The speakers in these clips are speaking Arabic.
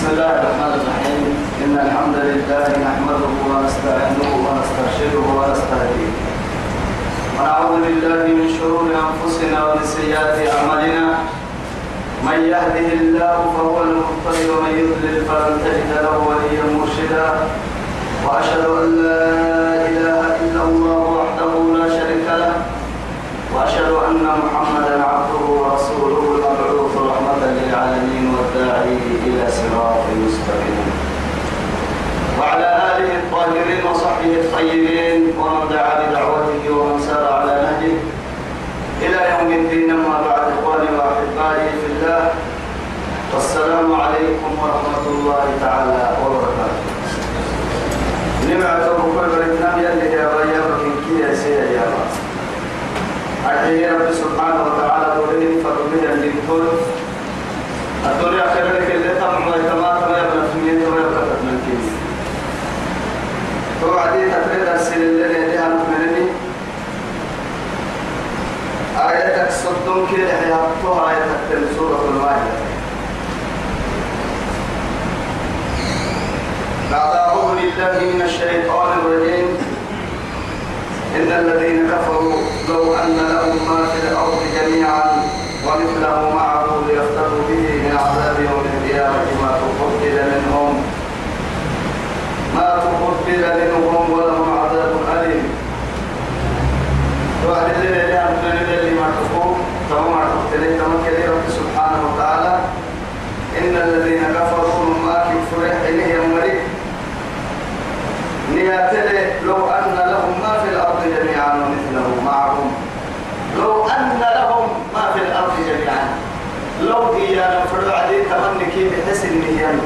بسم الله الرحمن الرحيم. إن الحمد لله نحمده ونستعينه ونسترشده ونستهديه. ونعوذ بالله من شرور أنفسنا ومن سيئات أعمالنا. من يهده الله فهو المهتدي ومن يضلل فلن تجد له وليا مرشدا. وأشهد أن لا إله إلا الله وحده لا شريك له. وأشهد أن محمدا عبده وعلى آله الطاهرين وصحبه الطيبين ومن دعا بدعوته ومن سار على نهجه إلى يوم الدين أما بعد إخواني وأحبائي في الله والسلام عليكم ورحمة الله تعالى وبركاته. نمعة كل بريتنا يلي يا ريا بكين كي يا سيدي يا أحيي رب سبحانه وتعالى دورين فضلنا للكل الدنيا خير لك اللي تمام ويتمام تمام يبنى في مين تمام يبنى من كيس توعدي تفريد السنة اللي يديها مكملني آياتك صدق كده حياتها آياتك في سورة المائدة. بعد أعوذ بالله من الشيطان الرجيم. إن الذين كفروا لو أن لهم ما في الأرض جميعا ومثله معه ليفتروا به من عذاب يوم القيامة ما تقبل منهم ما تقبل منهم ولهم عذاب أليم وعد الليل اللي أمنا الليل ما تقوم تمام عرفت تمام كده رب سبحانه وتعالى إن الذين كفروا ما كفروا إليه يمرك نياتلي لو أن لهم ما في الأرض جميعا ومثله معهم لو أن لهم ما في الأرض جميعا لو هي نفرد عليه تمنك بحس النيان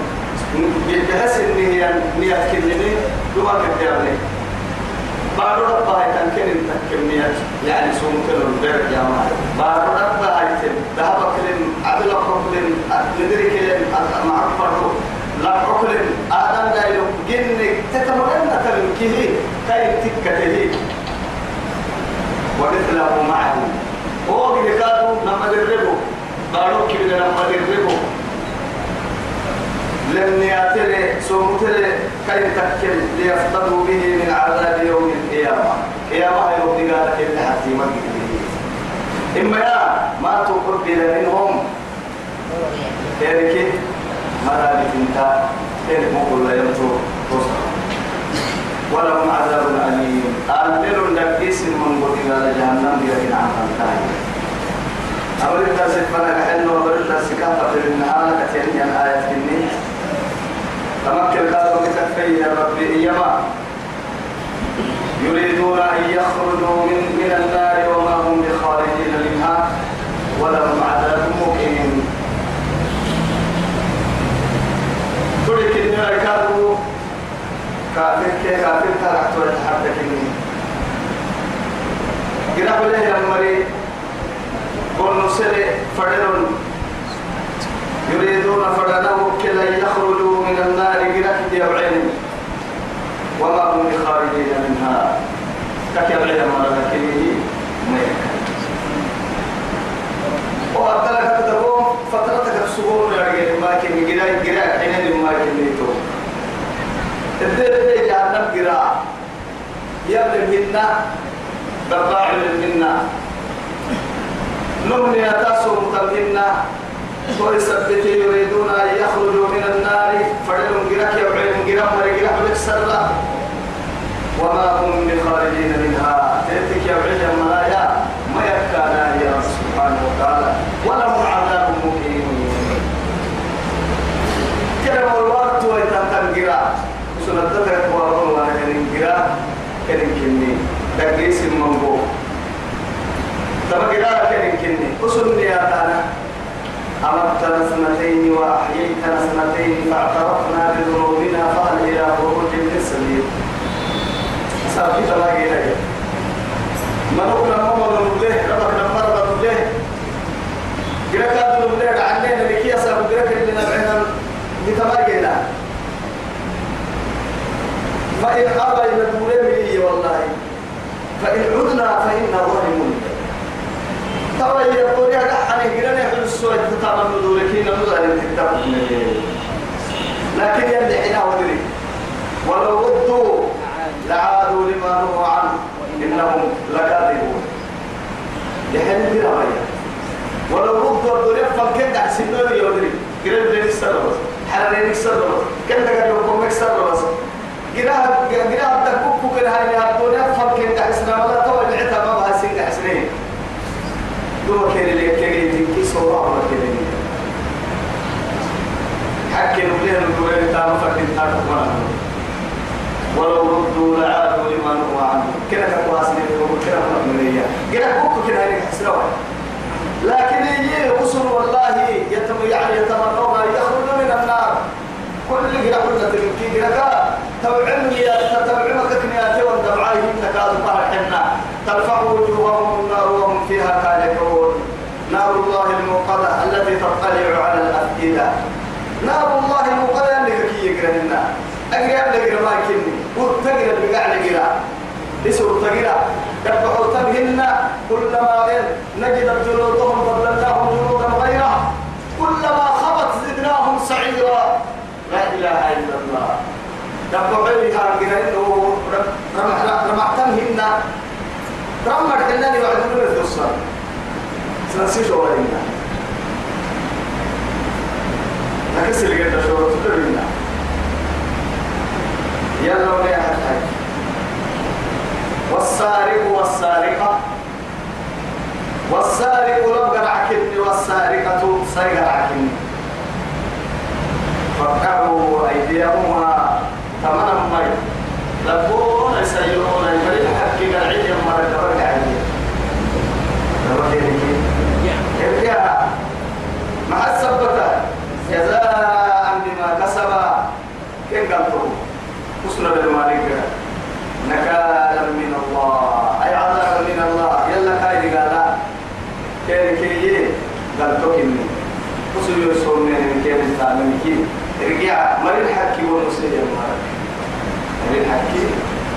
بحس النيان نيات كلمة لما كتير بعد ربها يتنكن التكميات يعني سمكن البير يا مال بعد ربها يتم ذهب كلم عدل كلم ندري كلم مع فرقه لا عقل آدم لا جنك تتمرن كلم كه كاي تكته ومثله معه هو بنكاتو نما دربو بارو كبير نما دربو لم يأتلي سومتلي كي تكل ليفتدوا به من عذاب يوم القيامة. قيامة يوم قالك اللي حتى إما يا ما تقبل منهم. كيركي مدارك إنت كيرك مقول لا يمتو ولهم عذاب أليم. أمر لكيس من قتل جهنم بيكن عن خلقائه أولي الدرس فانا كحن وبرد الدرس كهتا في النهار كتيرين الآية في النيل. تمكن قالوا بتكفي يا ربي إيما يريدون أن يخرجوا من, من النار وما هم بخارجين منها ولهم عذاب مقيم. أن يكادوا كافر كي كافر تركت ويتحدث مني قرأ له يمري قل نسل فردون يريدون فردنه كلا يخرجوا. من النار قرأ يبعين وما هم بخارجين منها. كيبعين مرة كليه وأبدلك تدقون فترتك السبور يعني ما كن قرأ قرأ حين ما كن يتوب الدين جهنم قراء يبلغ منا برباع منا نمني أتاسو متمنا ويثبت يريدون أن يخرجوا من النار. فعلهم قراء يوعيهم قراء مرقراء بالكسر وما هم بخارجين منها. تلتك يوعيهم مرايا ما يكانا يا سبحانه وتعالى. ولهم عذاب مقيم. كلمة الوقت ويتنتم قراء سنتك وأظن وأنا كان قراء كان كني. تقيس المنبو تبقى قراء كان كني. أسني يا تانا أمرتنا سنتين وأحييتنا سنتين فاعترفنا بذنوبنا فهل إلى خروج من السبيل؟ سأبقي تلاقي لك منوكنا ماما نبله ربك نمر نبله قراء كادو نبله عنينا لكي أسأل قراء كلنا بعنا بتمارجي لك فإن أبى يدور لي والله. فإن عدنا فإنا ظالمون ترى يقول يا حني قرنا يحل السوء تتعامل ندوركين نزل الكتاب لكن يلي حنا ودري. ولو ردوا لعادوا لما نهوا عنه إنهم لكاذبون. يحن بلا غير ولو ردوا الدنيا فكيف أحسن له يودري. قريب لين السربس حررين السربس كم تقدر يوم السربس قراءة قراءة تكوك كل هاي الدنيا فكيف أحسن ولا طول العتاب ما بحسن أحسنين دو كير اللي كير تنكي سورة ولا كير حكي نبليه الدنيا تام فكين مرة ولو ردوا لعادوا لما نهوا عنه. كنا كواسني كنا من كنا كوك كنا هيك حسنوا لكن يجي رسل والله يتم يعني يتمنون يخرجوا من النار. كل جرا كل تلكي جرا توعم يا تتوعم كنياتي والدمعاهم تكاد فرحنا. ترفع وجوههم النار وهم فيها كالحون نار الله الموقدة التي تطلع على الأفئدة. نار الله الموقدة اللي كي يقرأنا. أقرأ لقرأ ما كني وتقرأ بقع لقرأ لسوا تقرأ يرفعوا تبهن كلما نجد جلودهم دفعوا بها انه رمعتمهن رمت حنان يعدون الدوسر سنسي شوالينا نكسر لقد شورة تدرنا يلا ولا حاجة والسارق والسارقة والسارق لم قرعكني والسارقة سرق عكني فقعوا أيديهما ثمنا مي لبون يسيرون المريض حكي قرعي يما ركبك عليه كيف مع السبتة جزاء بما كسب كيف قالوا حسن بالمالك نكالا من الله أي عذاب من الله يلا كاي قال كيف كي قال توكني وصل يوسف من كيف تعلم كي رجع مريض حكي ونسيا مريض حكي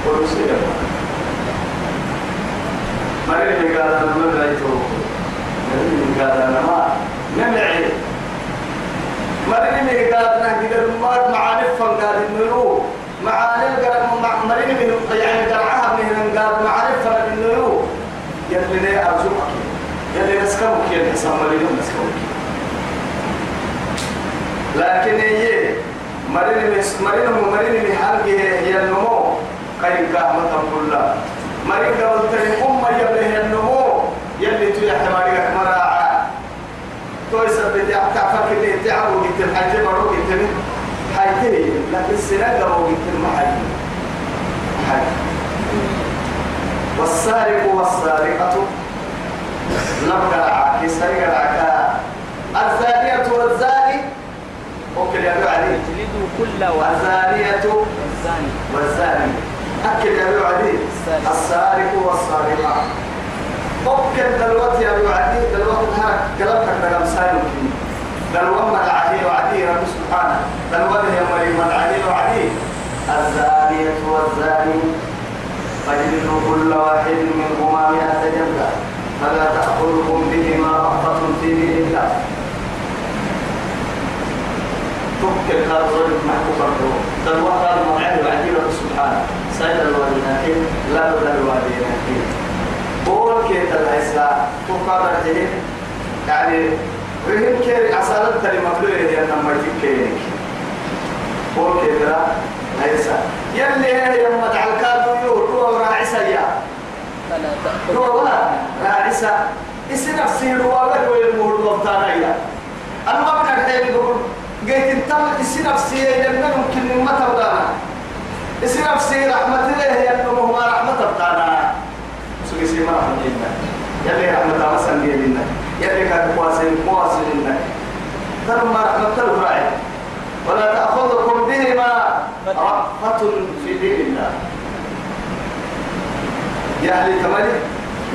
ونسيا مريض قال أنا ما رأيته مريض قال أنا ما نمعي مريض قال أنا كده ما معاني فنقال النور معاني مريض من يعني درعها من قال معرفة إنه يلي لي أرجوك؟ يلي نسكمك يلي حسام مريض نسكمك لكن هي مريض مس مريض مريض من حلقه هي النمو. كاين كهمة كلها. مريض قبل تري أم يبله هي النمو. يلي تيا حمارك مراعى توي سبت تعفك اللي تعبوا قلت الحاجة برو قلت حاجة لكن السنة قبل قلت المحاجة. والسارق والسارقة. نبقى عاكي سرق العكا الزانية والزاني أكل يا علي اجلدوا كل الزانية والزاني والزاني. أكل يا علي السارق. السارق والسارقة. أكل دلوقتي يا علي دلوقتي ها كلامك رقم سالم دلوقتي مدعي وعدي رب سبحانه. دلوقتي يا مريم مدعي وعدي الزانية والزاني. فاجلدوا كل واحد منهما مئة جلدة. فلا تأخذكم بهما رأفة في دين الله. تفكر خارج محكوك الروح. دلوقتي المرعي وعدي رب سبحانه سيد الوالدين لا بد الوالدين قول كيف العيسى تقرر جهين يعني وهم كيري عسالة تلي مبلوغ يدي أنه مرتب كيري قول كيف لا؟ عيسى يلي هي يوم تعالكادو يو رو راعسى يا فلا رو تأخذ ولا؟ راعسى إسي نفسي رو ولا ويلمور ومتانا يا أما من الحين يقول قيت أنتم إسي نفسي يلي ممكن ما تودانا إسي نفسي رحمة الله يلي ما رحمة بتانا سوي سي ما رحمة الله. يلي رحمة ما سنجي لنا يلي كان قواسين قواسين لنا ما رحمة الله راعي ولا تأخذكم بهما رأفة في دين الله. يا أهل تمالي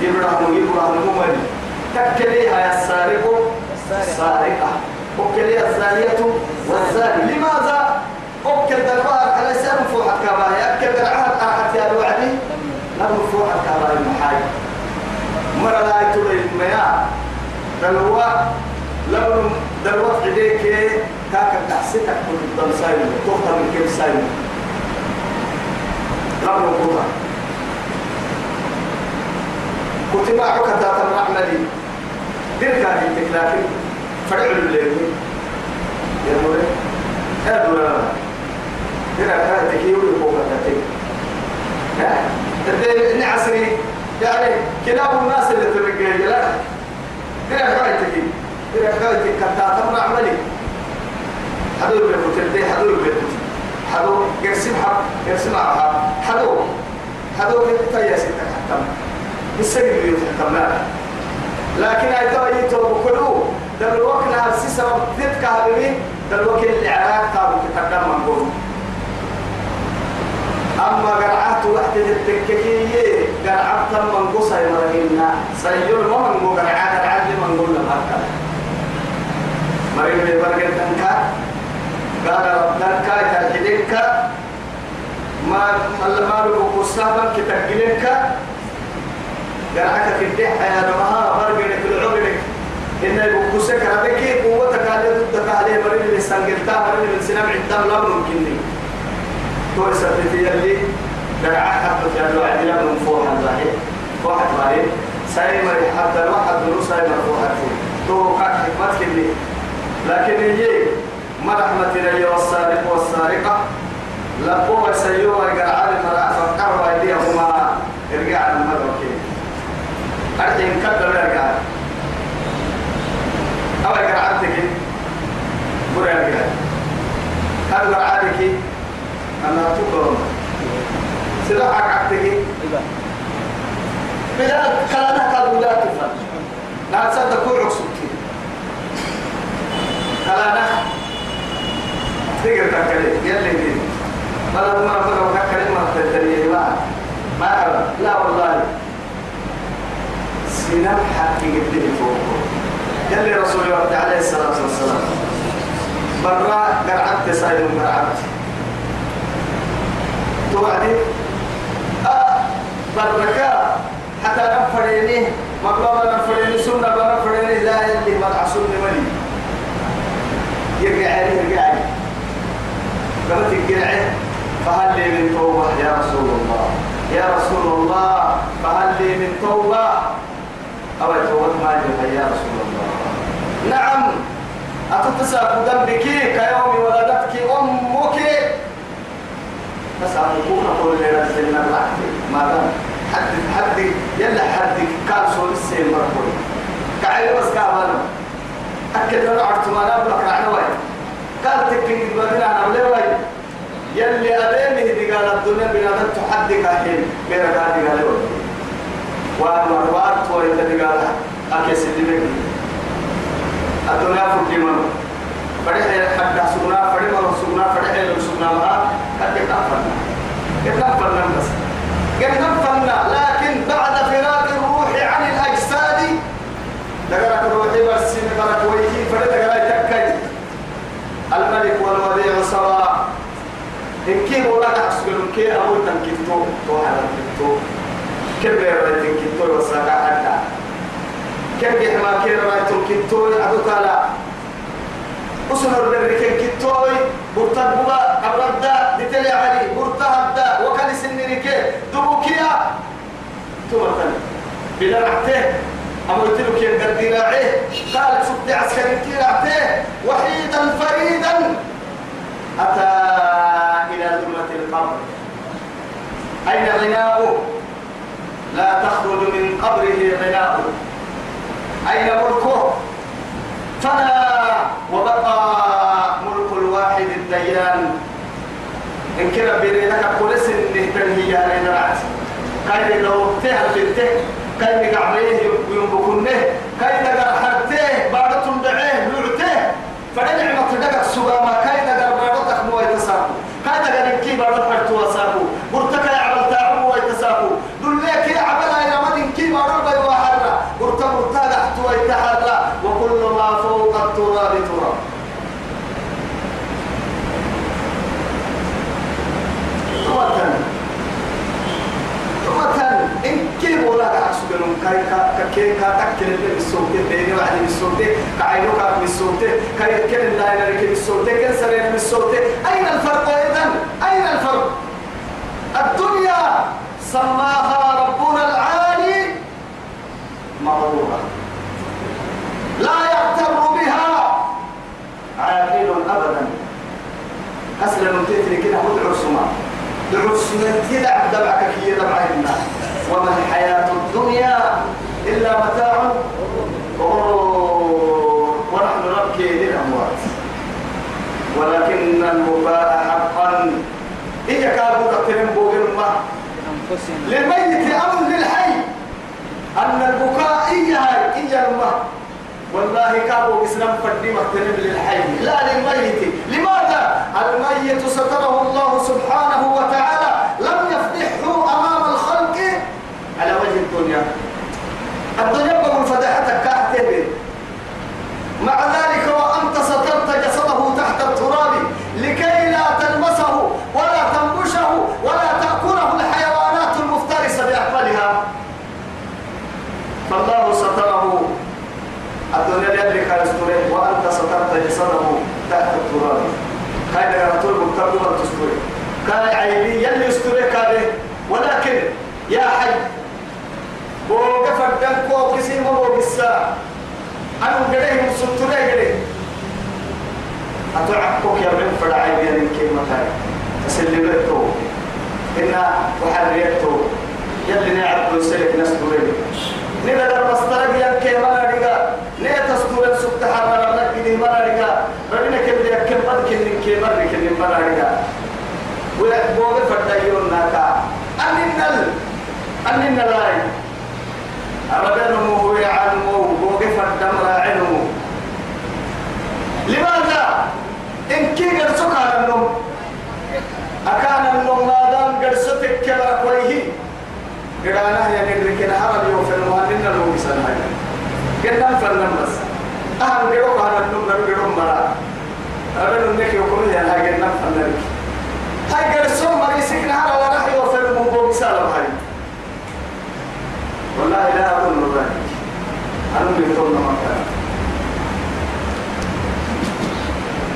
يبرهن يبرهن ممالي تكليها يا السارق السارقة وكلي الزانية والزاني لماذا؟ أكل دلوار على سنة فوحة كباهي أكل درعها قاعدة يا الوعدي لم فوحة كباهي المحاي مرة لا يتولي المياه. دلوا لبن دلوا عديك كاكا تحسيتك كنت تضل سايلو تخطى من كيف سايلو رب القرآن كنت معك تاتا عملي دير كان لكن فرعوا الليل يا نوري يا دولا دير كان تكيو تاتي ها؟ تدري عصري يعني كلاب الناس اللي ترجع لا دير كان تكيو دير كان تكيو تاتا عملي حدو يبقى تدي حدو يبقى حدو يرسم حق يرسم حق حدو حدو كتا يسيتك حتى بالسجن يتحكم. لكن أيضا يتوب كله. دل الوقت لها سيسا ضد كهربي دل الوقت اللي عراك تابو تقدم من قول أما قرعات وقت التككية قرعات من قصة مرهنا سيجول ما من قول قرعات قرعات من قول لما هكذا مريم ببرقل تنكا قال كاي ترحيدك ما ما لو قصابا كتقلك قرعك في الدحة يا نمها برقل في العمرك إن يبقوسك ربك قوتك على ضدك عليه مريم اللي سنقلتها مريم اللي سنام عدام لا ممكنني تو سبتي يلي قرعك حتى جلو عدلا من فوق الله واحد مريم ساي مريم حتى الواحد من ساي مرفوحة تو قاعد حكمتك اللي لكن يجي ما رحمة إلي والسارق والسارقة لبوا سيوا قرعان المرأة فقروا أيديهما إرجع على أرجع كبر ارجع أو قرعتك برا ارجع هل قرعتك أنا تقول سلاحك عتك بلا كلامك قالوا لا تفهم لا تصدقوا عكسك كلامك. تقدر تكلم يلي دي ما فكر تكلم ما تدري ما ما أعرف لا والله. سنم حقي قد فوق يلي رسول الله عليه الصلاة والسلام. برا قرعت سايد قرعت توعدي؟ آه بركا حتى نفريني مقلوبة نفريني سنة بنفريني لا يلي ما تعصوني ملي يرجع عليه يرجع عليه. قالت القرعة فهل لي من توبة يا رسول الله؟ يا رسول الله فهل لي من توبة؟ أو توبة ما يا رسول الله. نعم أتتساق ذنبك كيوم ولدتك أمك. كون أقول لي رسلنا الرحمة ما دام حد حد يلا حد كان سول السيل مرحول كعيل بس كابانا أكد لنا عرتما نبلك رعنا وين. قال تكين بدنا نعمل وين. يلي أبيني دي قال الدنيا بنا تحدك أحين غير قال دي قال وان وروات دي قال أكيس اللي بك الدنيا فكي من فرح حد سكنا فرح من سكنا فرح لو سكنا ما قد كفرنا كفرنا بس كفرنا لكن بعد فراق الروح عن الأجساد دقرك الروحي بس نقرك ويكي فرد دقرك تكي الملك والوديع سواء إن كي ولا تحسب كي أو تنكتو تو على تنكتو كيف يرى تنكتو وساقا حتى كيف يحما كي يرى تنكتو أدوك على أسنر بالركن كتوي برتد بغا أبرد. دتلي علي برتهد وكان سنريك دبوكيا تمرتني بلا رحته أمرت له كيف قد قال شفت عسكري كيرعته وحيدا فريدا. أتى إلى ظلمة القبر. أين غناؤه؟ لا تخرج من قبره غناؤه أين ملكه؟ فنى وبقى ملك الواحد الديان. إن كنا بينك قلس نهتن هي علينا رأس كاين لو تهل بنته كاين قعبيه ينبكنه كاين قرحته بنون كاي كا كي كا تكل اللي بالسوق بيني وعدي بالسوق عينك من السوتة كي كن داينا لك من السوتة كن سرين من السوتة أين الفرق إذن أين الفرق الدنيا سماها ربنا العالي مغرورة لا يغتر بها عاقل أبدا أسلم تتري كده هو العرسما العرسما تدع دبعك كي دبعنا وما الحياة الدنيا إلا متاع ونحن نبكي للأموات. ولكن البكاء حقا. هي كابو تقتلن بوغرما لأنفسنا. للميت أم للحي. أن البكاء إياها إيا المه والله كابو إسلام فردي مقتنب للحي. لا للميت. لماذا؟ الميت ستره الله سبحانه وتعالى. على وجه الدنيا. الدنيا بقول فضحتك كاحتبه مع ذلك وأنت سترت جسده تحت التراب لكي لا تلمسه ولا تنبشه ولا تأكله الحيوانات المفترسة بأكملها فالله ستره. الدنيا كان يستره وأنت سترت جسده تحت التراب. كان يرتول مكتبه تستره كان عيني يلي يستره كان ولكن يا حي بوقف الدم كو كسيم بوقسا أنا قريه مستره قريه أتعقك يا من فرعي بين الكلمة تسلمته إنا وحريته يلي نعرف نسلك ناس تريد نقدر مسترق ينكي منا رقا نيت استورة سبتها منا نكدي منا رقا ربنا كل يكل قد كل نكي منا كل منا رقا ويحبوغ فرديون ناكا أننا ال أننا لاي أبدا مو يعلمو بوغ فردم راعنو لماذا إن كي قرسوك على النوم أكان النوم ما دام قرسوتك كبرك ويه قرانا يا ندرك نهار اليوم في المهندين لو بيسان هاي. قلنا فلنا بس. أهم قروك على النوم نرو قروك مرا. أبدا نك يقول يا هاي قلنا فلنا هاي قرسو مريسك نهار ولا راح يوفر المبو بيسان هاي. والله لا أظن ذلك. أنا من ثم مكان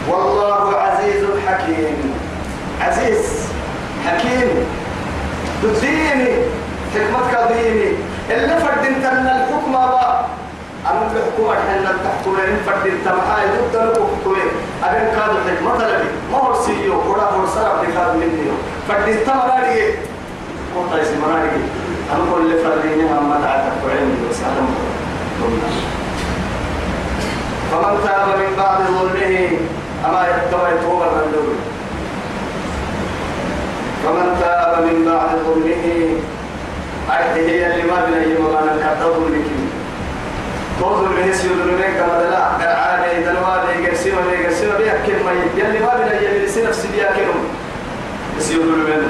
والله عزيز حكيم. عزيز حكيم. تديني حكمتك ديني اللي فرد إنت ان الحكم با أنا الحكومة حنا تحكم لين فرد إنت معاي ضد الحكومة. أبين كادو حكمة لبي ما هو سيو كورا هو سراب كادو مني. فرد إنت مراري كنت اسم مراري أنا كل فرد هم ما تعرف علم وسلام فمن تاب من بعد ظلمه أما يتبع توبة من دونه. فمن تاب من بعد ظلمه أيه هي اللي ما بنا يما أنا كتب لك توظل به سيود منك كما دلا قرعان دلوا لي قرسي ولا قرسي ولا يحكم ما يلي ما بنا يلي سي نفس دي يكلم سيود منه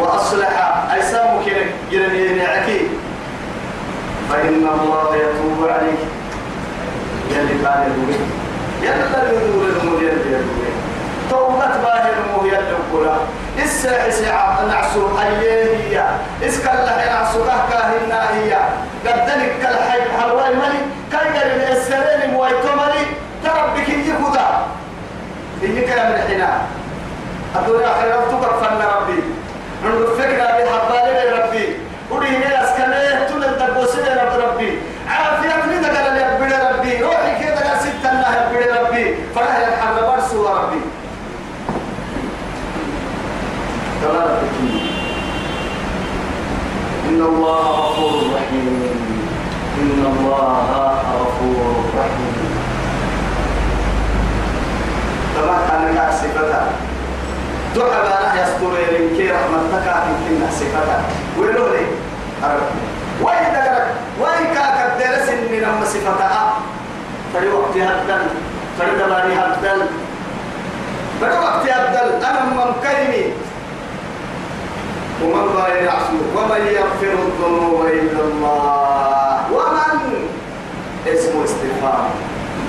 وأصلح أيسامك يرني نعكي فإن الله يتوب عليك. يلي كان يقول يلا يدور الأمور يلي باهر مو يلي كلها إسا إسا نعسو أيه إسكا الله نعسو أهكا هنا هي قدنك كالحي حلواي ملي قال السرين مويتو ملي تربك يكودا إني كلام الحنا. الدنيا خيرتك فن ربي عند فكرة بحبالي ربي ودي هنا أسكنه تول الدبوسين رب ربي عافية من دقل يبدي ربي روحي كده قال ستة الله يبدي ربي فرح يحرم برسو ربي كما إن الله غفور رحيم. إن الله غفور رحيم. طبعا أنا كاك صفتا دعا بانا يستور يلنكي رحمتك يمكن صفتا ويلو لي. وين دقرك وين كاك الدرس إني لما صفتا فري وقتي هدل فري دباني هدل فري وقتي هدل أنا ممكنني. ومن باين عصمه ومن يغفر الذنوب إلا الله. ومن؟ اسمه استفهام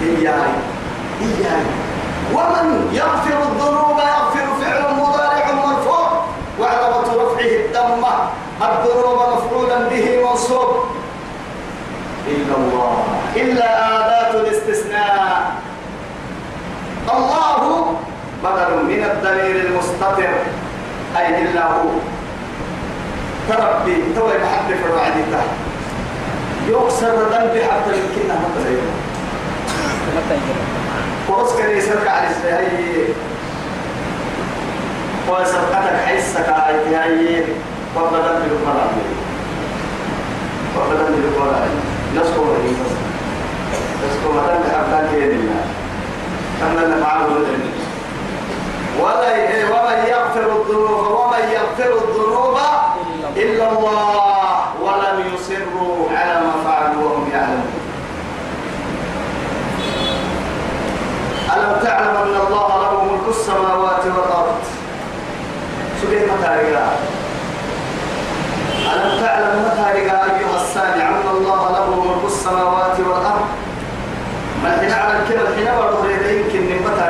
إياي. إياي. ومن يغفر الذنوب يغفر فعل مضارع مرفوع. وعلامة رفعه التامة. الذنوب مفعولا به منصوب. إلا الله. إلا آدات الاستثناء. الله بدل من الضمير المستتر. أي إلا هو. تربي توي بحد في الرعديته يكسر ذنبي حتى يمكننا متى يجرى ورس كان يسرق على السهي وسرقتك حيثك على هاي وبدل بالقرآن وبدل بالقرآن نسكو بس نسكو مثلا بحبان كيد الله كملنا معه ولا ومن يغفر الذنوب ومن يغفر الذنوب إلا الله ولم يصروا على ما فعلوا وهم يعلمون. ألم تعلم أن الله له ملك السماوات والأرض؟ سبحانه متى ألم تعلم متى أيها السامع أن الله له ملك السماوات والأرض؟ ما حين على الكلمة حين برضه يمكن من متى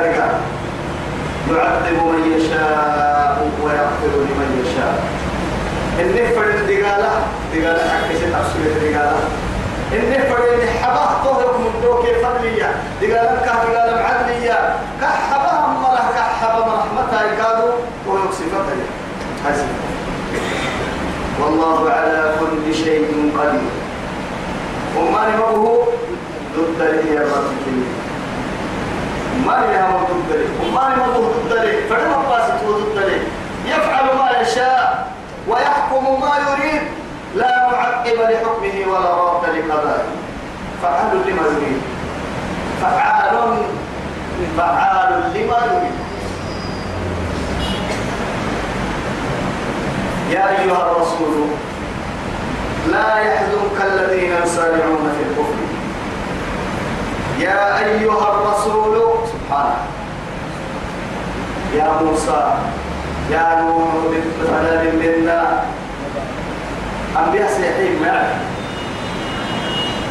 يعذب من يشاء. إني فرد دقالة دقالة حكي تفسير دقالة. إني فرد حباه طهركم الدوكي فضلية دقالة كه دقالة معدلية كحباه مره كحبا رحمتها يكادوا ويكسفتها حسن والله على كل شيء قدير. وما نمره ضد هي الرب ما لها موجود ذلك وما لها موجود ذلك فلما باسط وجود ذلك يفعل ما يشاء ويحكم ما يريد لا معقب لحكمه ولا راد لقضائه فعال لما يريد. فعال فعال لما يريد. يا أيها الرسول لا يحزنك الذين يسارعون في الكفر. يا أيها الرسول سبحانه. يا موسى يا نوح بفلان منا أنبياء سيحيم معك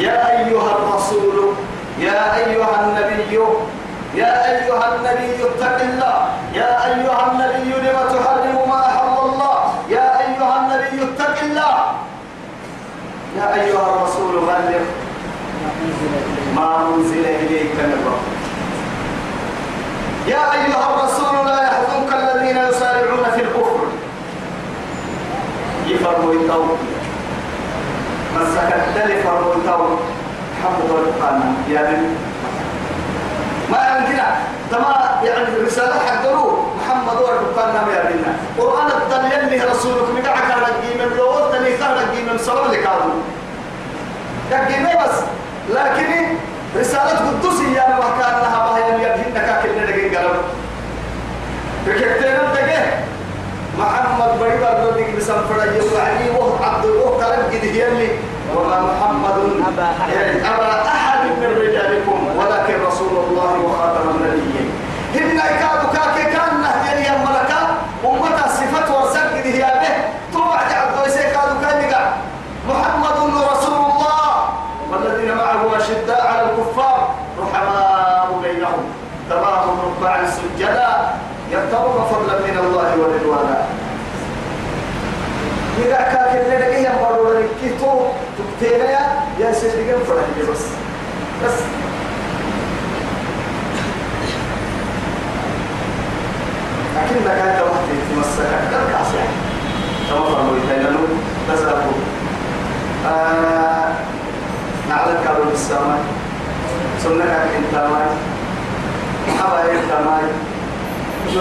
يا أيها الرسول يا أيها النبي يا أيها النبي اتق الله. يا أيها النبي لم تحرم ما أحل الله. يا أيها النبي اتق الله. يا أيها الرسول بلغ ما أنزل إليك من ربك. يا أيها الرسول لا يحزنك الذين يسارعون في الكفر. يفرموا التو مسك الدل فرموا التو حمد القرآن يا بني ما عندنا. تما يعني رسالة حقروا محمد ورقان نام يا بنا قرآن الدل يلي رسولك مدعك رقيم من لو تني رقيم من صلاة لكادو رقيم بس. لكن رسالة قدسية أنا وكان لها ما هي يبهن كاكل ندقين قلب فكتين الدقين محمد بريبا الردك بسم فرج وعلي وهو عبد وهو كلام قد يلي محمد أبا أحد. يعني أبا أحد من رجالكم ولكن رسول الله وخاتم النبيين. هن كادوا كاكي كان نهجني الملكة أمتا صفة ورسل قد هي به طبع عبد ويسي كادوا كان محمد رسول الله. والذين معه أشداء على الكفار رحماء بينهم. تراهم ركعا سجدا يبتغون فضلا من الله ورضوانا. إذا كان اللي لقيه مرة كيتو تكتينا يا سيدي فرح بس. بس. لكن ما كانت وقت تمسك كالكاس يعني. كما فرموا يتعلموا بس أقول آه نعلم كارو السماء سنة ماي شو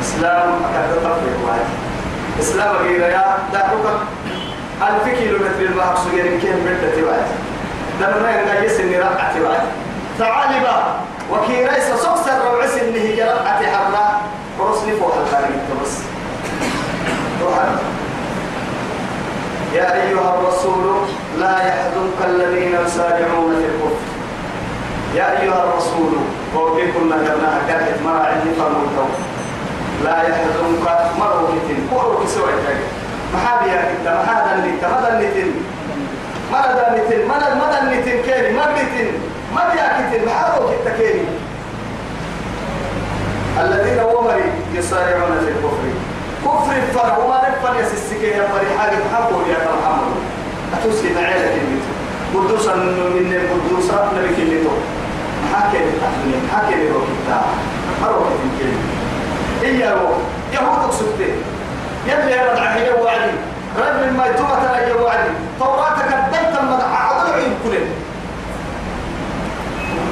إسلام أكاد تفرق واحد. اسلام غير يا دعوك ألف كيلو متر سجير كيف بدت واحد دمنا ينقى يسن رقعة واحد تعالي بقى وكي رئيس سكسر روعس انه جرقعة حرة ورسلي فوق الخارج بس يا أيها الرسول لا يحزنك الذين يسارعون في الكفر يا أيها الرسول وبكم نجرناها كانت مرا عندي فرموتو لا يحزنك مروك سوى محابي يا كنت محادا لك مدى النتين مدى النتين مدى مدى النتين كيري مدى مدى يا كنت محاروك التكيري الذين ومري يسارعون في الكفر. كفر الفرع وما نفر يسسك يا مري. حاجة محبوب يا محمد أتوسي نعيلة كلمته قدوسا من قدوسا نبي كلمته حكي التحليل حكي لروك التاع أروك الكلمة إياه يهود سبتين يلي يا رجع هي وعدي. رجل ما ترى يا وعدي. توراتك قدمت المدح عضل عين كلين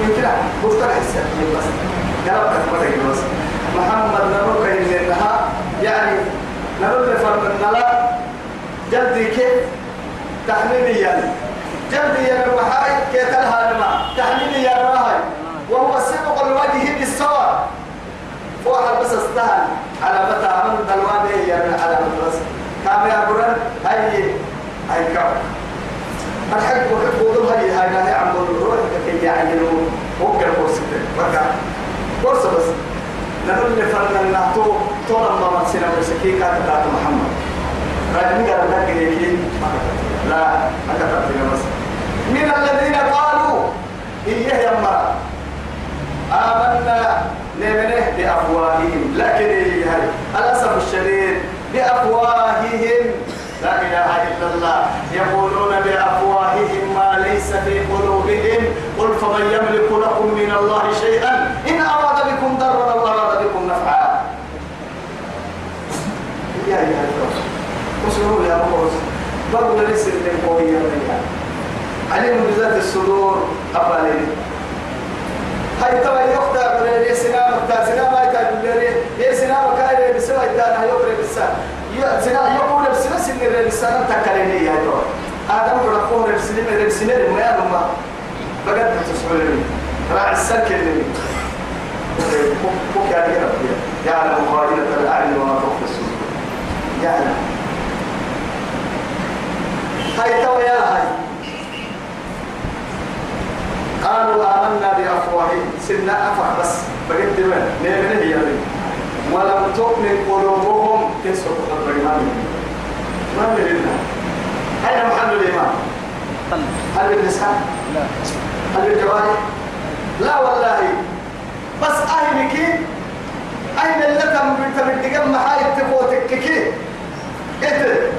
يمكن لها السنة بس؟ قربت مرة بس. محمد نروك إنها يعني نرد فرد النلا. جدي كيف؟ تحليلي يعني جدي يا المحاي كيتلها لما. تحليلي يا راهي وهو الصدق الوجه بالصواب فوق بس استهل على متى من دلوان يا من على مدرس كام يا برن هاي هاي كم؟ الحق وقت وضم هاي هاي لا عم بقول روح كي يعينوا وكر كورس بركة كورس بس. نقول لفرنا الناتو طول ما مرسنا بسكي كاتب محمد. راجعني قال لك كذي لا ما كتبت بس. من الذين قالوا إيه يا مرا آمنا. نمنه بأفواههم لكن إيه هاي الأسف الشديد بأفواههم لا إله إلا الله يقولون بأفواههم ما ليس في قلوبهم. قل فمن يملك لكم من الله شيئا؟ إن أراد بكم ضرا أو أراد بكم نفعا. يا يا وصلوا يا أبوس بقول لسه من قوية عليهم بذات الصدور. أبالي هاي تبا يقطع بلي سنام تا سنام هاي تا بلي يا سنام كاي بسوا تا هاي يقرا يا سنام يقول بس سن الرسالة تكلمني يا تو آدم بركون الرسالة الرسالة ما يلما بقد تسولني راعي السلك اللي بوك يا رب يعلم خائنة الأعين وما تخفي الصدور. يعلم هاي تو يا هاي. قالوا آمنا بأفواههم. سنة أفع بس. بقيت دماء نيمن هي ولم تؤمن قلوبهم تسوق الرحمن ما من الله أين محل الإيمان؟ هل باللسان؟ لا. هل بالجوارح؟ لا والله. بس أهلك. أين اللتم بتمدقا محايد تقوتك كي. إيه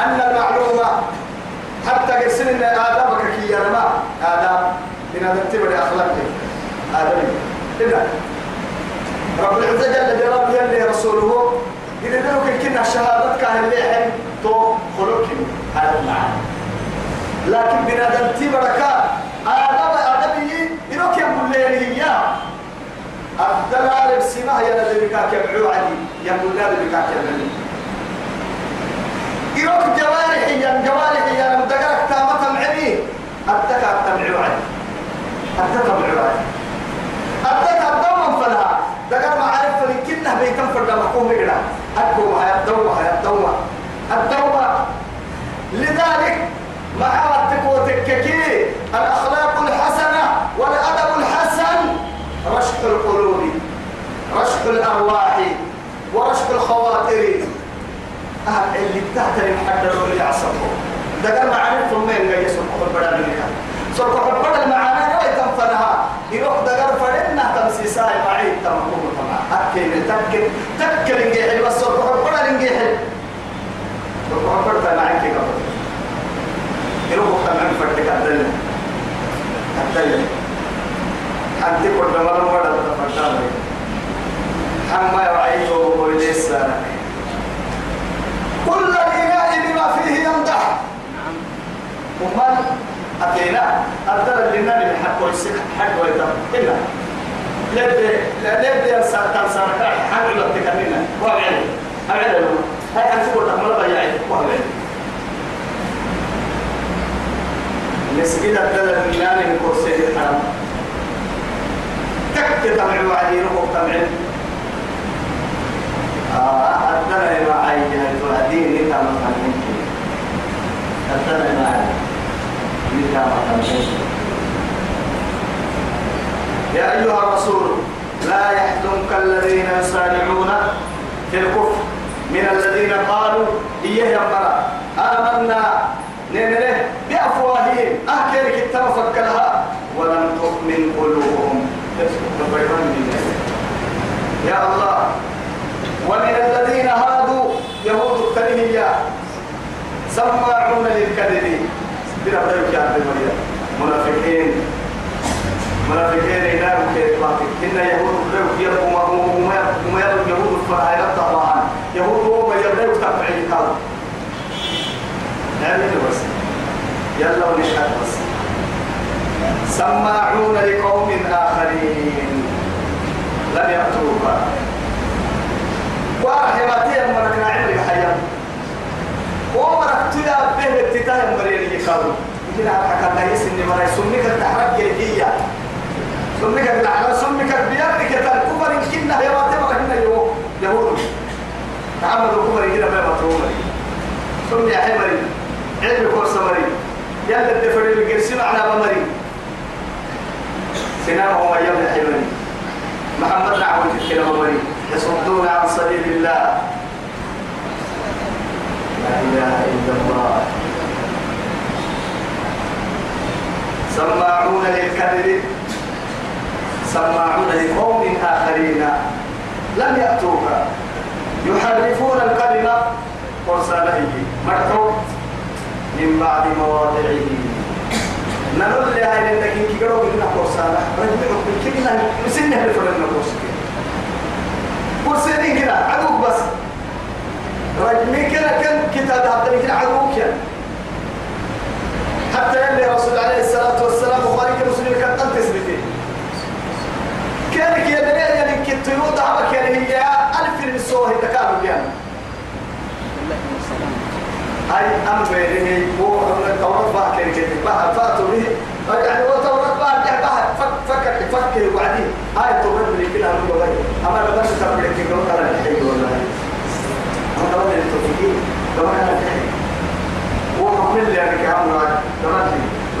أن المعلومة. حتى قرسل إن آدمك كي يرمى آدم. إن هذا تبري أخلاقك. آدمي إذا. رب العزة جل جلاله يلي رسوله. إذا ذلك كنا شهادتك اللي تو خلوك هذا المعنى. لكن بنادم تبرك آدم آدمي إنك يقول لي هي الدلال السماء يا نبي كاك يبعو علي يقول لا نبي كاك يبعو يروك جوارحي يا جوارحي يا مدقرك تامة معي أبدك أبتمعوا علي أبدك أبتمعوا علي دقر فلكنه بيتم فرد محكوم إقرا أدوما هيا الدوما هيا الدوما الدوما لذلك مع التكوتككي الأخلاق الحسنة والأدب الحسن رشح القلوب رشح الأرواح ورشح الخواطر. أهل اللي تحت المحدد اللي عصبه ده قال معرفة من جاي سرقة البلد اللي كان سرقة البلد المعاناة نوي تنفنها يروح قال فرنا تمسيساي معي تمكم طبعا أكيد تكل تكل إنجيل بس سرقة البلد إنجيل سرقة البلد معي كي قبل. يروح تمام فرتك الدنيا الدنيا أنت كل ما لم مرة تفكر حما يعيشه ويليس كل الإناء بما فيه يمدح. ومن أتينا أدل لنا من حق ويسك حق ويتم إلا. لبدي لبدي أنسان تنسان حق ولا تكلمنا. وعلي أعلى له هاي أنت قلت أمر بيعي وعلي مسجد أدل لنا من كرسي الحرام. تك تمعوا عليه روح تمعين أدنى ما عايز الدين إنت ما تنمك أدنى ما إنت يا أيها الرسول لا يحزنك الذين يسارعون في الكفر من الذين قالوا إيه يا مرا آمنا نمره بأفواههم. أهكيرك التوفق لها ولم تؤمن قلوبهم. يا الله ومن الذين هادوا يهود التنهية سماعون للكذب. بلا ذلك يا مريم منافقين. منافقين إلى كيف إن يهود لو يبقوا وما وما يهود فهاي طبعا. يهود هو ما يبدأ تبعي قال نعمل بس. يلا ونشهد بس. سماعون لقوم آخرين. لم يأتوك. وارحمتي أمرك نعمل بحياة ومرك تيا به ابتداء مريني يقالوا يمكن على حكا لا يسني مرأي سمك التحرك هي سمك بالعلا سمك بيارك الكفر إن كنا يا واتما هنا يهود. تعمدوا كفر هنا ما مطرومة سمي يا حمري علم كورس مري يلا الدفر اللي قرسي معنا بمري سنام هو يوم الحمري محمد نعود الكلام مري يصدون عن سبيل الله. لا إله إلا الله. سماعون للكذب. سماعون لقوم آخرين. لم يأتوك. يحرفون الكلمة ورساله مرتو من بعد مواضعه. نقول لها إن كي قالوا بدنا قرصانة رجعوا بالكلمة نسينا لفرنا قرصك قرصين كده. عدوك بس. رجمي كده كان كتاب عبد عدوك يعني حتى يلي رسول عليه الصلاة والسلام وخارج مسلم كان قد تثبتين كانك يا دليل يعني كنت يرود عمك يعني هي ألف من السوه تكامل يعني هاي أم بينه هو التوراة بقى كان كده بقى فاتوا به. يعني هو التوراة بقى ده بقى فك فك وبعدين هاي التوراة اللي كده هم بقى أما لما بس تقبل كده ولا الحين ولا اللي تفكير لو أنا هو قبل اللي يعني كام راجع تمام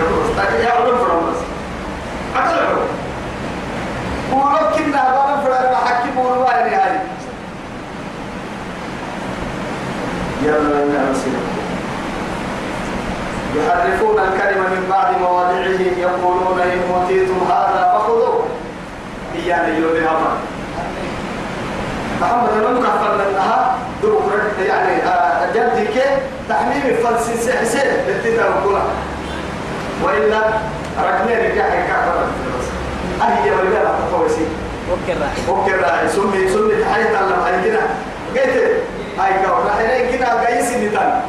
بس تاكي يا علم فرمس أكلم ولو كنا بنا فرنا حكي بولوا يعني هاي يلا رسول يحرفون الكلمة من بعد مواضعه يقولون إن أوتيتم هذا فخذوه إيانا لها محمد لم كفر لها دروك يعني جدك تحميم فلسين سحسين بالتدار كلها وإلا ركنين رجع كفر أهي ولا لا تقوسي وكر راعي. وكر راعي. سمي سمي تحيي تعلم هاي كده قلت هاي كور راح كده قايس نتان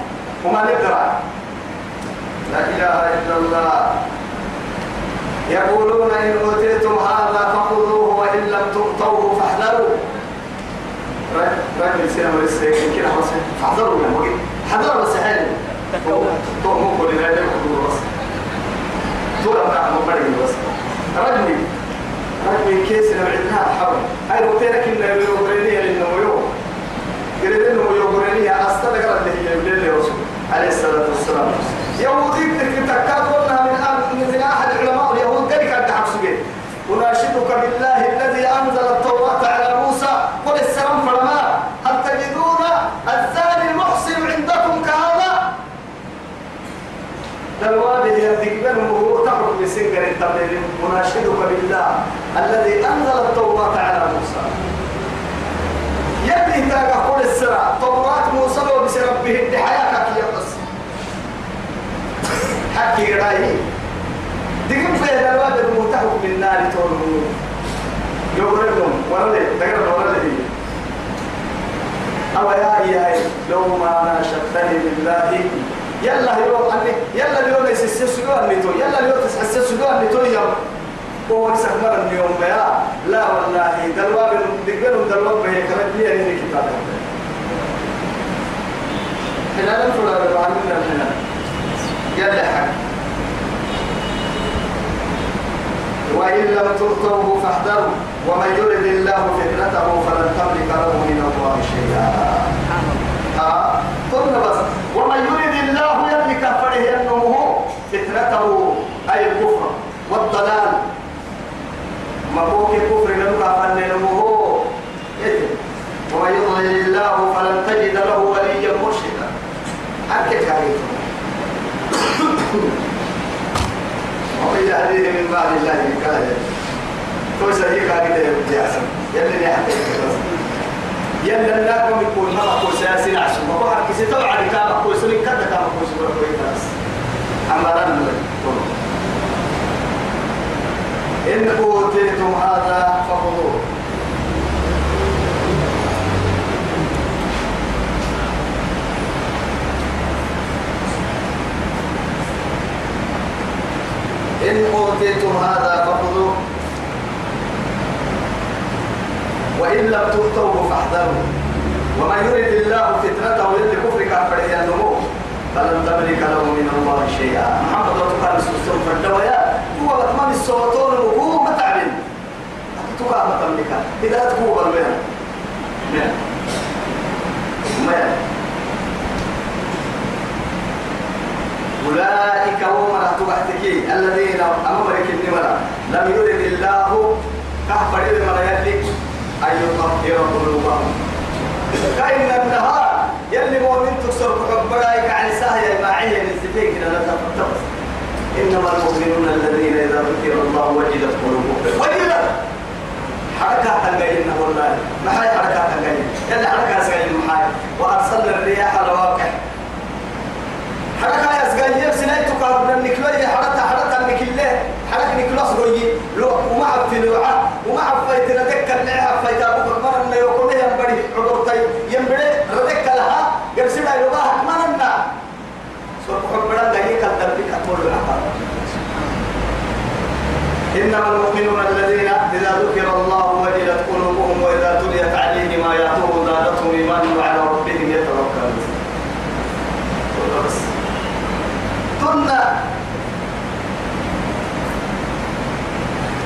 وما نقدر. لا إله إلا الله. يقولون إن أوتيتم هذا فخذوه وإن لم تؤتوه راجل سينا مرسي كده خلاص. فاحذروا من وقت حذروا بس حلو تو مو كل هذا يقولوا بس. طول ما مو بدي بس. رجلي رجلي كيس نبعدها حول هاي روتينك إنه يقولني إنه يوم قريب إنه يقولني أستلقى اللي هي يقول لي رسول عليه الصلاة والسلام. يهودي تكاثرنا من من أحد علماء اليهود ذلك أنت حبسك أناشدك بالله الذي أنزل التوراة دلوابه يدقبن وهو تحرك بسنجر التمرين أناشدك بالله الذي أنزل التوراة على موسى. يبني تاقى قول السرع توراة موسى وبسربه بحياتك يا قصر حكي رأيه دقم في الواد المتحف من نار تولهم يقول لهم ولا تقرأ ولا لي أو يا يا لو ما ناشدتني بالله يلا يوم أني يلا اليوم يسسسلوا أني تو يلا اليوم تسسسلوا أني تو يوم هو يسمر اليوم يا لا والله دلواب دقلهم دلواب به كمان لي أنا كتاب فلا ربع منا الحلال يلا حق وإن لم تؤتوه فاحذروا ومن يرد الله فتنته فلن تملك له من الله شيئا. آه. قلنا بس ومن يرد الله يملك فره أنه فتنته أي الكفر والضلال. مبوك الكفر لنك فننمه ومن يضلل الله فلن تجد له وليا مرشدا. حكيت عليه ومن يهديه من بعد الله كاهل كويس هي كاهل يا حسن يلي يحكي. يلا لكم يكون ما كويس يا سين عشان ما بحر كيس تبع كام كويس لك كذا رن إن أوتيتم هذا فخذوه. إن أوتيتم هذا فخذوه. وإن لم تؤتوه فاحذروا وما يريد الله فتنته يد كفر كافر النمو. فلن تملك له من الله شيئا. محمد وتقال السلسل فالدوايا هو بطمان الصوتون وهو متعلم تقال ما تملكها إذا تكوب البيان ما ما أولئك هم رهتك الذين أمرك النمرة لم يرد الله. كهفر المرة يلي. أن يطهر قلوبهم. كأن النهار يلي مؤمن تكسر حبرايك عن ساهية معية للزفيك لا تفتبس إنما المؤمنون الذين إذا ذكر الله وجدت قلوبهم. وجدت! حركات تنقين والله. ما هي حركات تنقين يلي حركات سقين محاي وأرسلنا الرياح رواقح حركة سقين يبسنا يتقارب النكلوية حركة حركة النكلة حركة نكلاس روي لو وما عبت لوعة وما عبت ردك اللي عبت أبوك مرة اللي يقول لي ينبري عبرتي ينبري ردك لها يرسل إلى الله ما نمنا حبنا دقيق الدربك أقول العقاب إنما المؤمنون الذين إذا ذكر الله وجلت قلوبهم وإذا تليت عليهم آياته زادتهم إيمانا وعلى ربهم يتوكلون. بس. تنا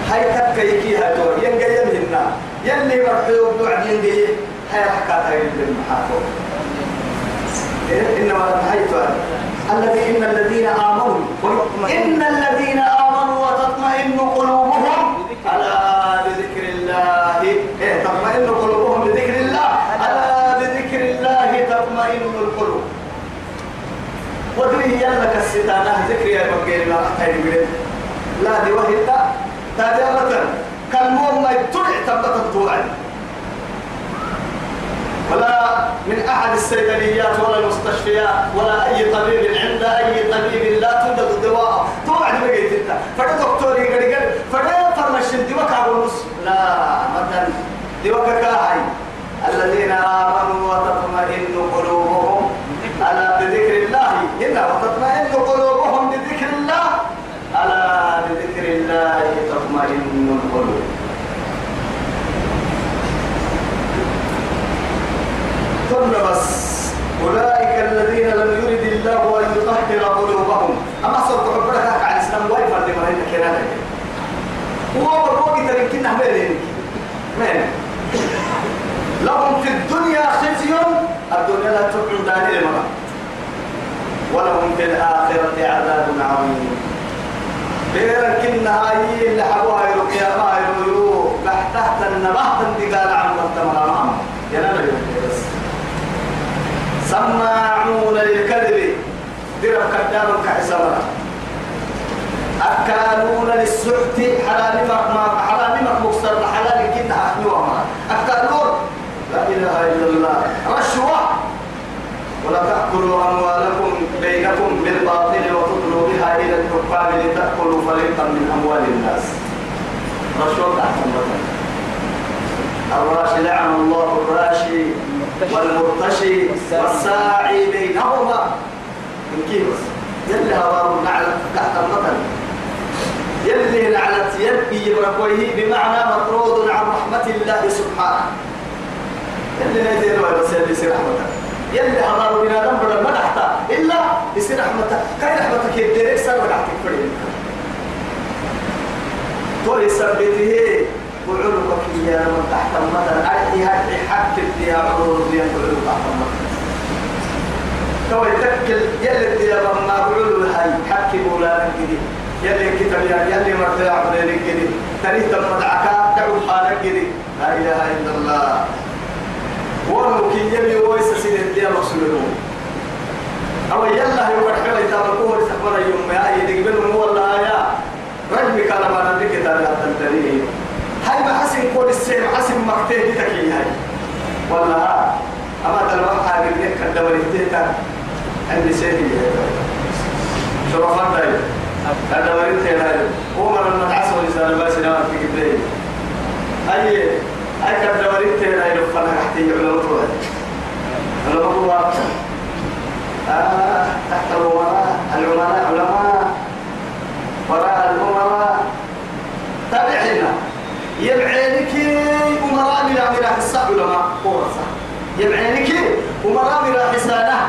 هاي تكيكي هاي دور ينجي يمهنا يلي مرحيو بعد ينجي هاي حكاة هاي المحافظ إنما نحيت الذي إن الذين آمنوا إن الذين آمنوا وتطمئن قلوبهم على بذكر الله إيه تطمئن قلوبهم بذكر الله. على بذكر الله تطمئن القلوب. ودري يلا كالستانة ذكر يا لا أحتاج لا دي وهي تادي أبدا كالموم ما يتبع تبقى الطوعي ولا من أحد الصيدليات ولا المستشفيات ولا أي طبيب عند أي طبيب لا توجد الدواء. توعد بقيت أنت. فدا دكتور يقول يقول فدا فرمش الدواء كابو نص لا مثلا دواء كاهي. الذين آمنوا وتطمئن قلوبهم. على بذكر الله. هنا وتطمئن قلوبهم بذكر الله على بذكر الله تطمئن القلوب ثم بس. أولئك الذين لم يرد الله أن يطهر قلوبهم. أما صرت حبرك على الإسلام وايفا لما هي كلامك هو تركنا مين مين؟ لهم في الدنيا خزي الدنيا لا تبعد داني لمرأة ولهم في الآخرة عذاب عظيم. بيرن كنا هاي اللي حبوها يروك يا ما يروك تحت النبات انتقال عن مرتمرام يا نبي بس سماعون للكذب. درب كدام كحسابنا أكالون للسحت حلال ما حلال ما مكسر حلال كنا أحيوما أكالون. لا إله إلا الله. رشوة. ولا تأكلوا أموالكم بينكم بالباطل وتدلوا بها إلى الحكام لتأكلوا فريقا من أموال الناس. رشوة تحت الراشي لعن الله الراشي. والمرتشي والساعي بينهما. من كيف يلي هوار نعلت تحت المثل يلي نعلت يبكي بركويه بمعنى مطرود عن رحمة الله سبحانه. يلي نيزين بس يلي يصير رحمته يلي هوار بنا دم ما تحت إلا يصير رحمته كاي رحمتك يديرك سر رحمتك فريد تو يثبته وعلوك يا من تحت المثل أرحي هاي حك فيها عروض زين وعلوك تحت المثل تو يتكل يلي يا ما بعلو هاي. حك بولا كذي يلي كتب يا يلي مرتاح عليك كذي تريد تمدعك دعو حالك كذي لا إله إلا الله. ولو كي يلي ويس سيد يا مقصود أو يلا يوم الحلا يتابعوه يستقبل يوم يا يدقبلهم والله يا. حسن كل السير حسن مكتئ تكي هاي. والله أما تلوح حاجة لك الدولة تيتا عندي سيدي شرفان داي هذا وريت هذا هو من المدعس ولسان باس نوات في قبله أي أي وريت هذا يلفنا تحت علماء واحد علماء واحد آه تحت الأمراء العلماء علماء وراء الأمراء. تابعنا يبعينك أمراء من أمراء الصح علماء قوة يبعينك أمراء من حسانه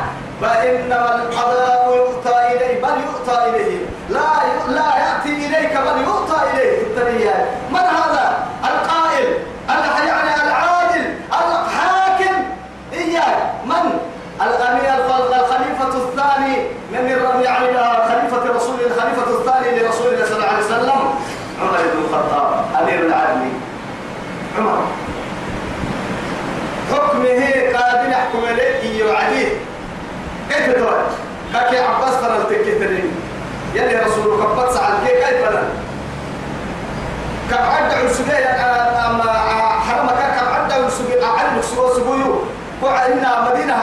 فإنما القضاء يؤتى إليه بل يؤتى إليه. لا لا يأتي إليك بل يؤتى إليه. التريان من هذا؟ القائل يعني العادل الحاكم. إياه من؟ الأمير الخليفة الثاني من يعني خليفة رسول الخليفة الثاني لرسول الله صلى الله عليه وسلم عمر بن الخطاب أمير العالمين عمر حكمه قادر يحكم عليه وعليه كيف تقول كاكي عباس ترى التكترين يلي رسول كبت سعد كيف بنا كعد عسبية أما حرمك كعد عسبية أعلم سوى سبويو وعلنا مدينة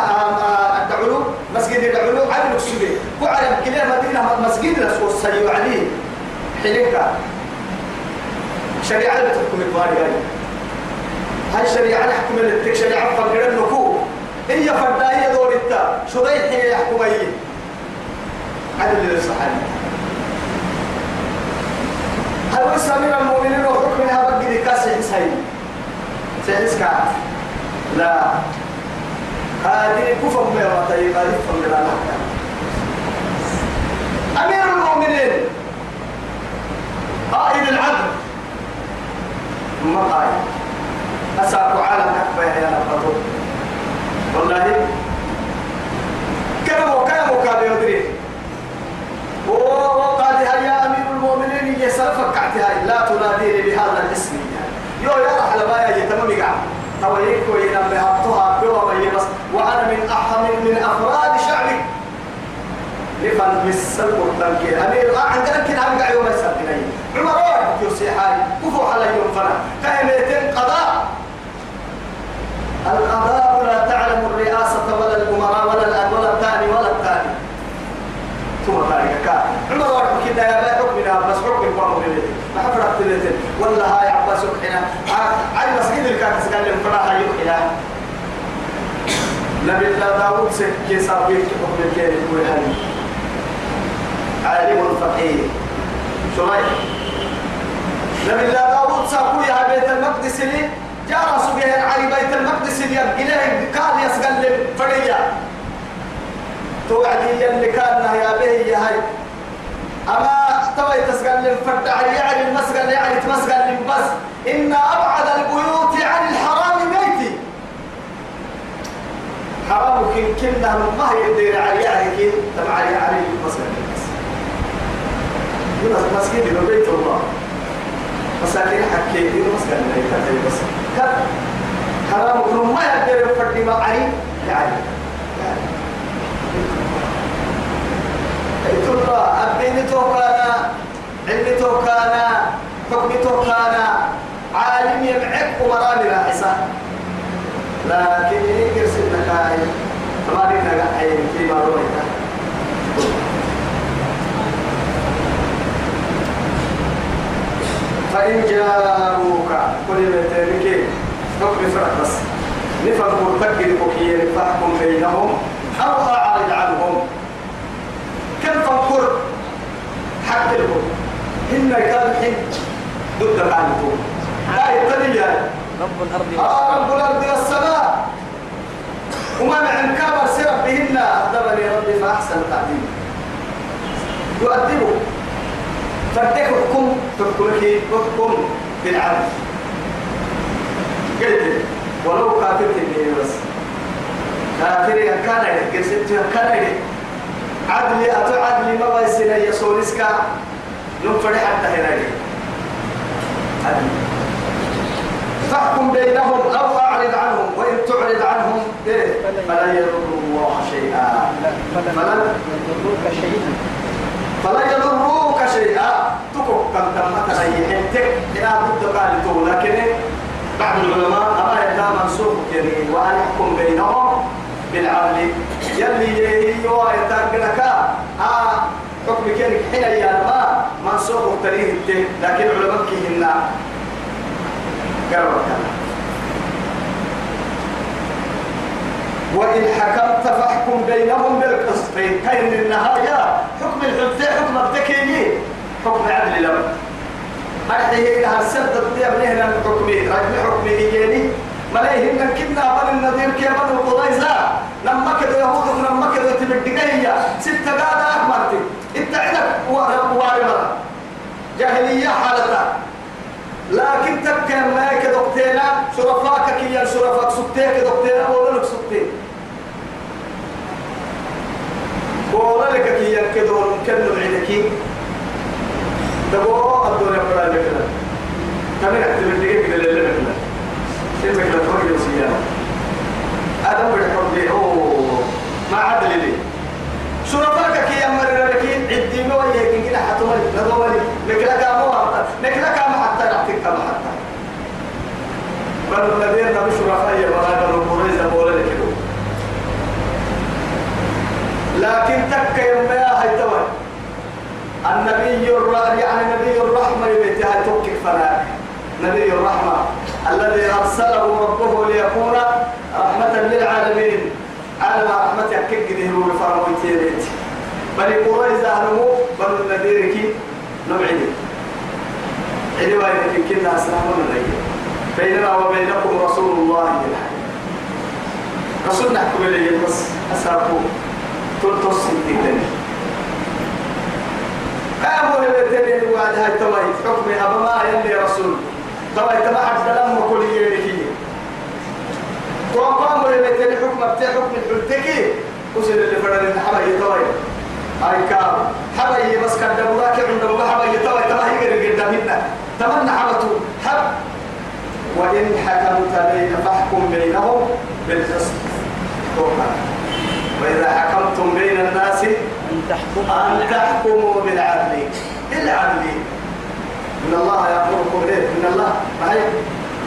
الدعلو مسجد الدعلو علم سبية وعلم كلا مدينة مسجد رسول السيو عليه حليك شريعة بتحكم الباري هاي هاي شريعة نحكم النكو هي فردائية دور التا ضيح هي يحكم أي عدل للصحابي هل هو أمير المؤمنين وحكمها بقي كاسي حسين سيحس كعب لا. هذه كفر بها طيب هذه كفر بها أمير المؤمنين. قائد العدل. ما قائد. أساق عالم أكبر يا نبطو والله. كم وكم وكم يدري وقال يا أمير المؤمنين يسرفك هاي لا تناديني بهذا الاسم. يو يا رحل ما يجي تمام قاعد. تويك وين بهبطها بوا بس. وأنا من أحم من أفراد شعبي. لفن بالسل والتنكير أمير عندنا كنا هم قاعد يوم يسبني عمر واحد يوسي حالي كفو على يوم فنا. كايمتين قضاء القضاء لا تعلم الرئاسة ولا الأمراء ولا ولا الثاني ولا الثاني. ثم ذلك كان. عمر واحد كده يا بلا حكمنا بس حكم قوم بلدي ما حفرت بلدي والله هاي عباس حنا على مسجد الكاكس قال لهم؟ فراها يحيى. نبي الله داود سكي صابيك حكم الكيل ويهني عالم فقيه. شريح نبي الله داود ساقوي يا بيت المقدس لي. جاء رسول علي بيت المقدس لي إليه قال يسقل فريا توعدي اللي كان يا به يا هاي. أما توي تسقل الفرد علي يعني المسقل يعني تمسقل بس. إن أبعد البيوت عن الحرام بيتي. حرام كن كنا ما يدير علي يعني كي تبع علي علي المسقل بس. يقول مسجد بيت الله. مساكين حكيت المسقل بيت بس. حرام كن ما يدير الفرد ما علي؟ يعني الله. أبيني توكانا علمي توكانا حكمي توكانا. عالم يمعك ومرامي راحسة لكن يرسل لك هاي ما لنا عين في ما فإن جاءوك كل بيتك حكم فرق بس. نفهم مرتكب وكيل فاحكم بينهم أو أعرض عنهم. كم فكر حتى لهم إن كان حين ضد عنكم لا يبتدي رب الأرض آه رب الأرض والسماء. وما مع كبر سرب بهن أقدرني ربي فأحسن تعليم يؤدبه. فردك حكم تحكمك حكم بالعدل قلت ولو قاتلت النبي بس. كافر كان قلت كان عدلي أتو عدلي ما بيسنا يسولسكا نفر حتى هنا عدلي. فاحكم بينهم أو أعرض عنهم وإن تعرض عنهم إيه؟ فلا يضر الله شيئا. فلن يضروك شيئا. فلا يضروك شيئا. تكو كم كم مثلا يحنتك إلى بد قال لكن بعض العلماء أما يدا منسوخ كريم. وأن يحكم بينهم بالعدل. يلي يهي يتاقنك آه حكم كينك حين يا ما منسوخ تريه التين لكن علماء كيهنا قرر وإن حكمت فاحكم بينهم بالقسط. كاين النهاية. حكم الحجة حكم التكيني. حكم عدل لهم هذه هي هالسبت الطيب لهنا الحكمي رجل حكمي يجيني ملايه إن كنا بل النذير كي بل القضيزة. لما كده يهود لما كده تبدقية ستة قادة أكبرتي إنت عندك وارمة جاهلية حالتها. لكن تبكي ما كدكتينا شرفاك كي شرفاك سبتين كدكتينا ولا لك سبتين ولا لك كي كدون كنو عندك دبو الدنيا بلا لك تمام تبدقي كده لله كلمة لتوجه وسيانا هذا هو الحب أوه. ما عدل لي شرفاك كي أمر لك عدي ما وياك كده حتمر نضوالي لك لك أمو لك لك أمو حتى نعطيك أمو حتى بل الذين نبي شرفاء وغانا نقوريزا بولا لك لكن تك يوم يا هاي توي النبي الرحمة يعني نبي الرحمة يبيتها توكك فناك نبي الرحمة الذي أرسله ربه ليكون رحمة للعالمين. على رحمة كجده وفرموتيريت بل قريزة هنمو بل النذير كي نبعد عدي وايد كنا أسلامنا لي بيننا وبينكم رسول الله بالحق رسول نحكم إليه بس أسابه تلتص الدين قاموا لبتنين وعد هاي توي حكمي أبا ما يلي رسول. توا يتبع حد لهم كل يريكي توقام ولا بيتني حكم بتاع حكم الحلتكي. وصل اللي فرد الحبا يتوي. هاي كام؟ حبا بس كان دبوراك عند الله حبا يتوي. تبع يقرر قدامنا تمنى حبته حب. وإن حكمت بين فاحكم بينهم بالقسط. وإذا حكمتم بين الناس أن تحكم أن تحكموا بالعدل. بالعدل. إن الله يأمركم به إن الله. معي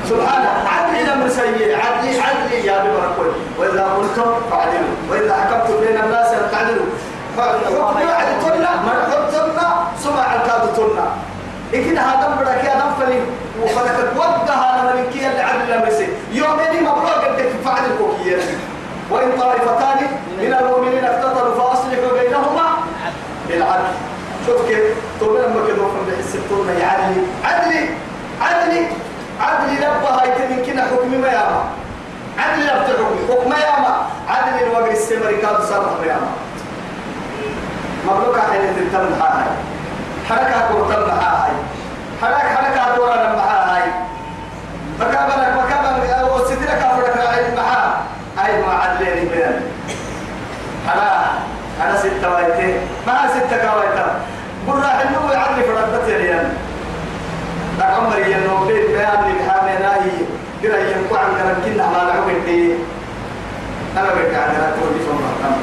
سبحانه عدل أمر سيء عدل عدل يا ببركوي وإذا قلتم فعدلوا وإذا حكمتم بين الناس أن تعدلوا. حكم عدلتنا من حكمنا سمع الكادتنا إكيد هذا بدك يا نفلي وفلك توقع أنا من كي اللي عدل أمر سيء يومين مبروك قدك فعل الكوكية وإن طائفتان من المؤمنين اقتتلوا فأصلحوا بينهما بالعدل. شوف كيف؟ طول لما كده بحس الطول يعدلي عدلي عدلي. عدلي لبها يتمين كنا حكمي ما ياما عدلي لبت حكمي حكم ياما عدلي الوقر السمري كادو صرح ياما مبروك حين تنتم هاي حركة كورتم هاي حركة حركة دورا معها هاي مكابرك مكابرك وسترك أفرك راعي معها هاي ما عدلين بيان أنا أنا ستة وايتين ما ستة كوايتين قل راح النوم يعرف ردت اليان عمر ينو بيت بيان لي بحامي ناهي كده ينقو عن كنا ما لعب الدين. أنا بقى عن كلام تقول لي فما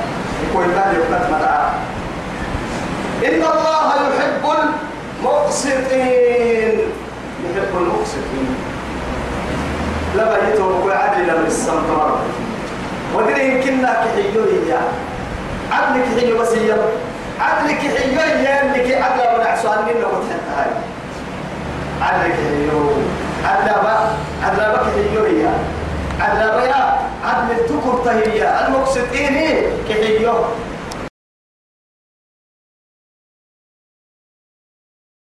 يكون بالي وقت مدعى إن الله يحب المقسطين. يحب المقسطين. لا بيتوا وقوي عدل لم السمطار ودري كنا كحيوية عدل كحيو بس هي عدل كحيوية اللي كي عدل من عسوان من لو تحت هاي. عدل كحيو عدل با عدل با كحيوية عدل تكر تهية المقسطين كحيو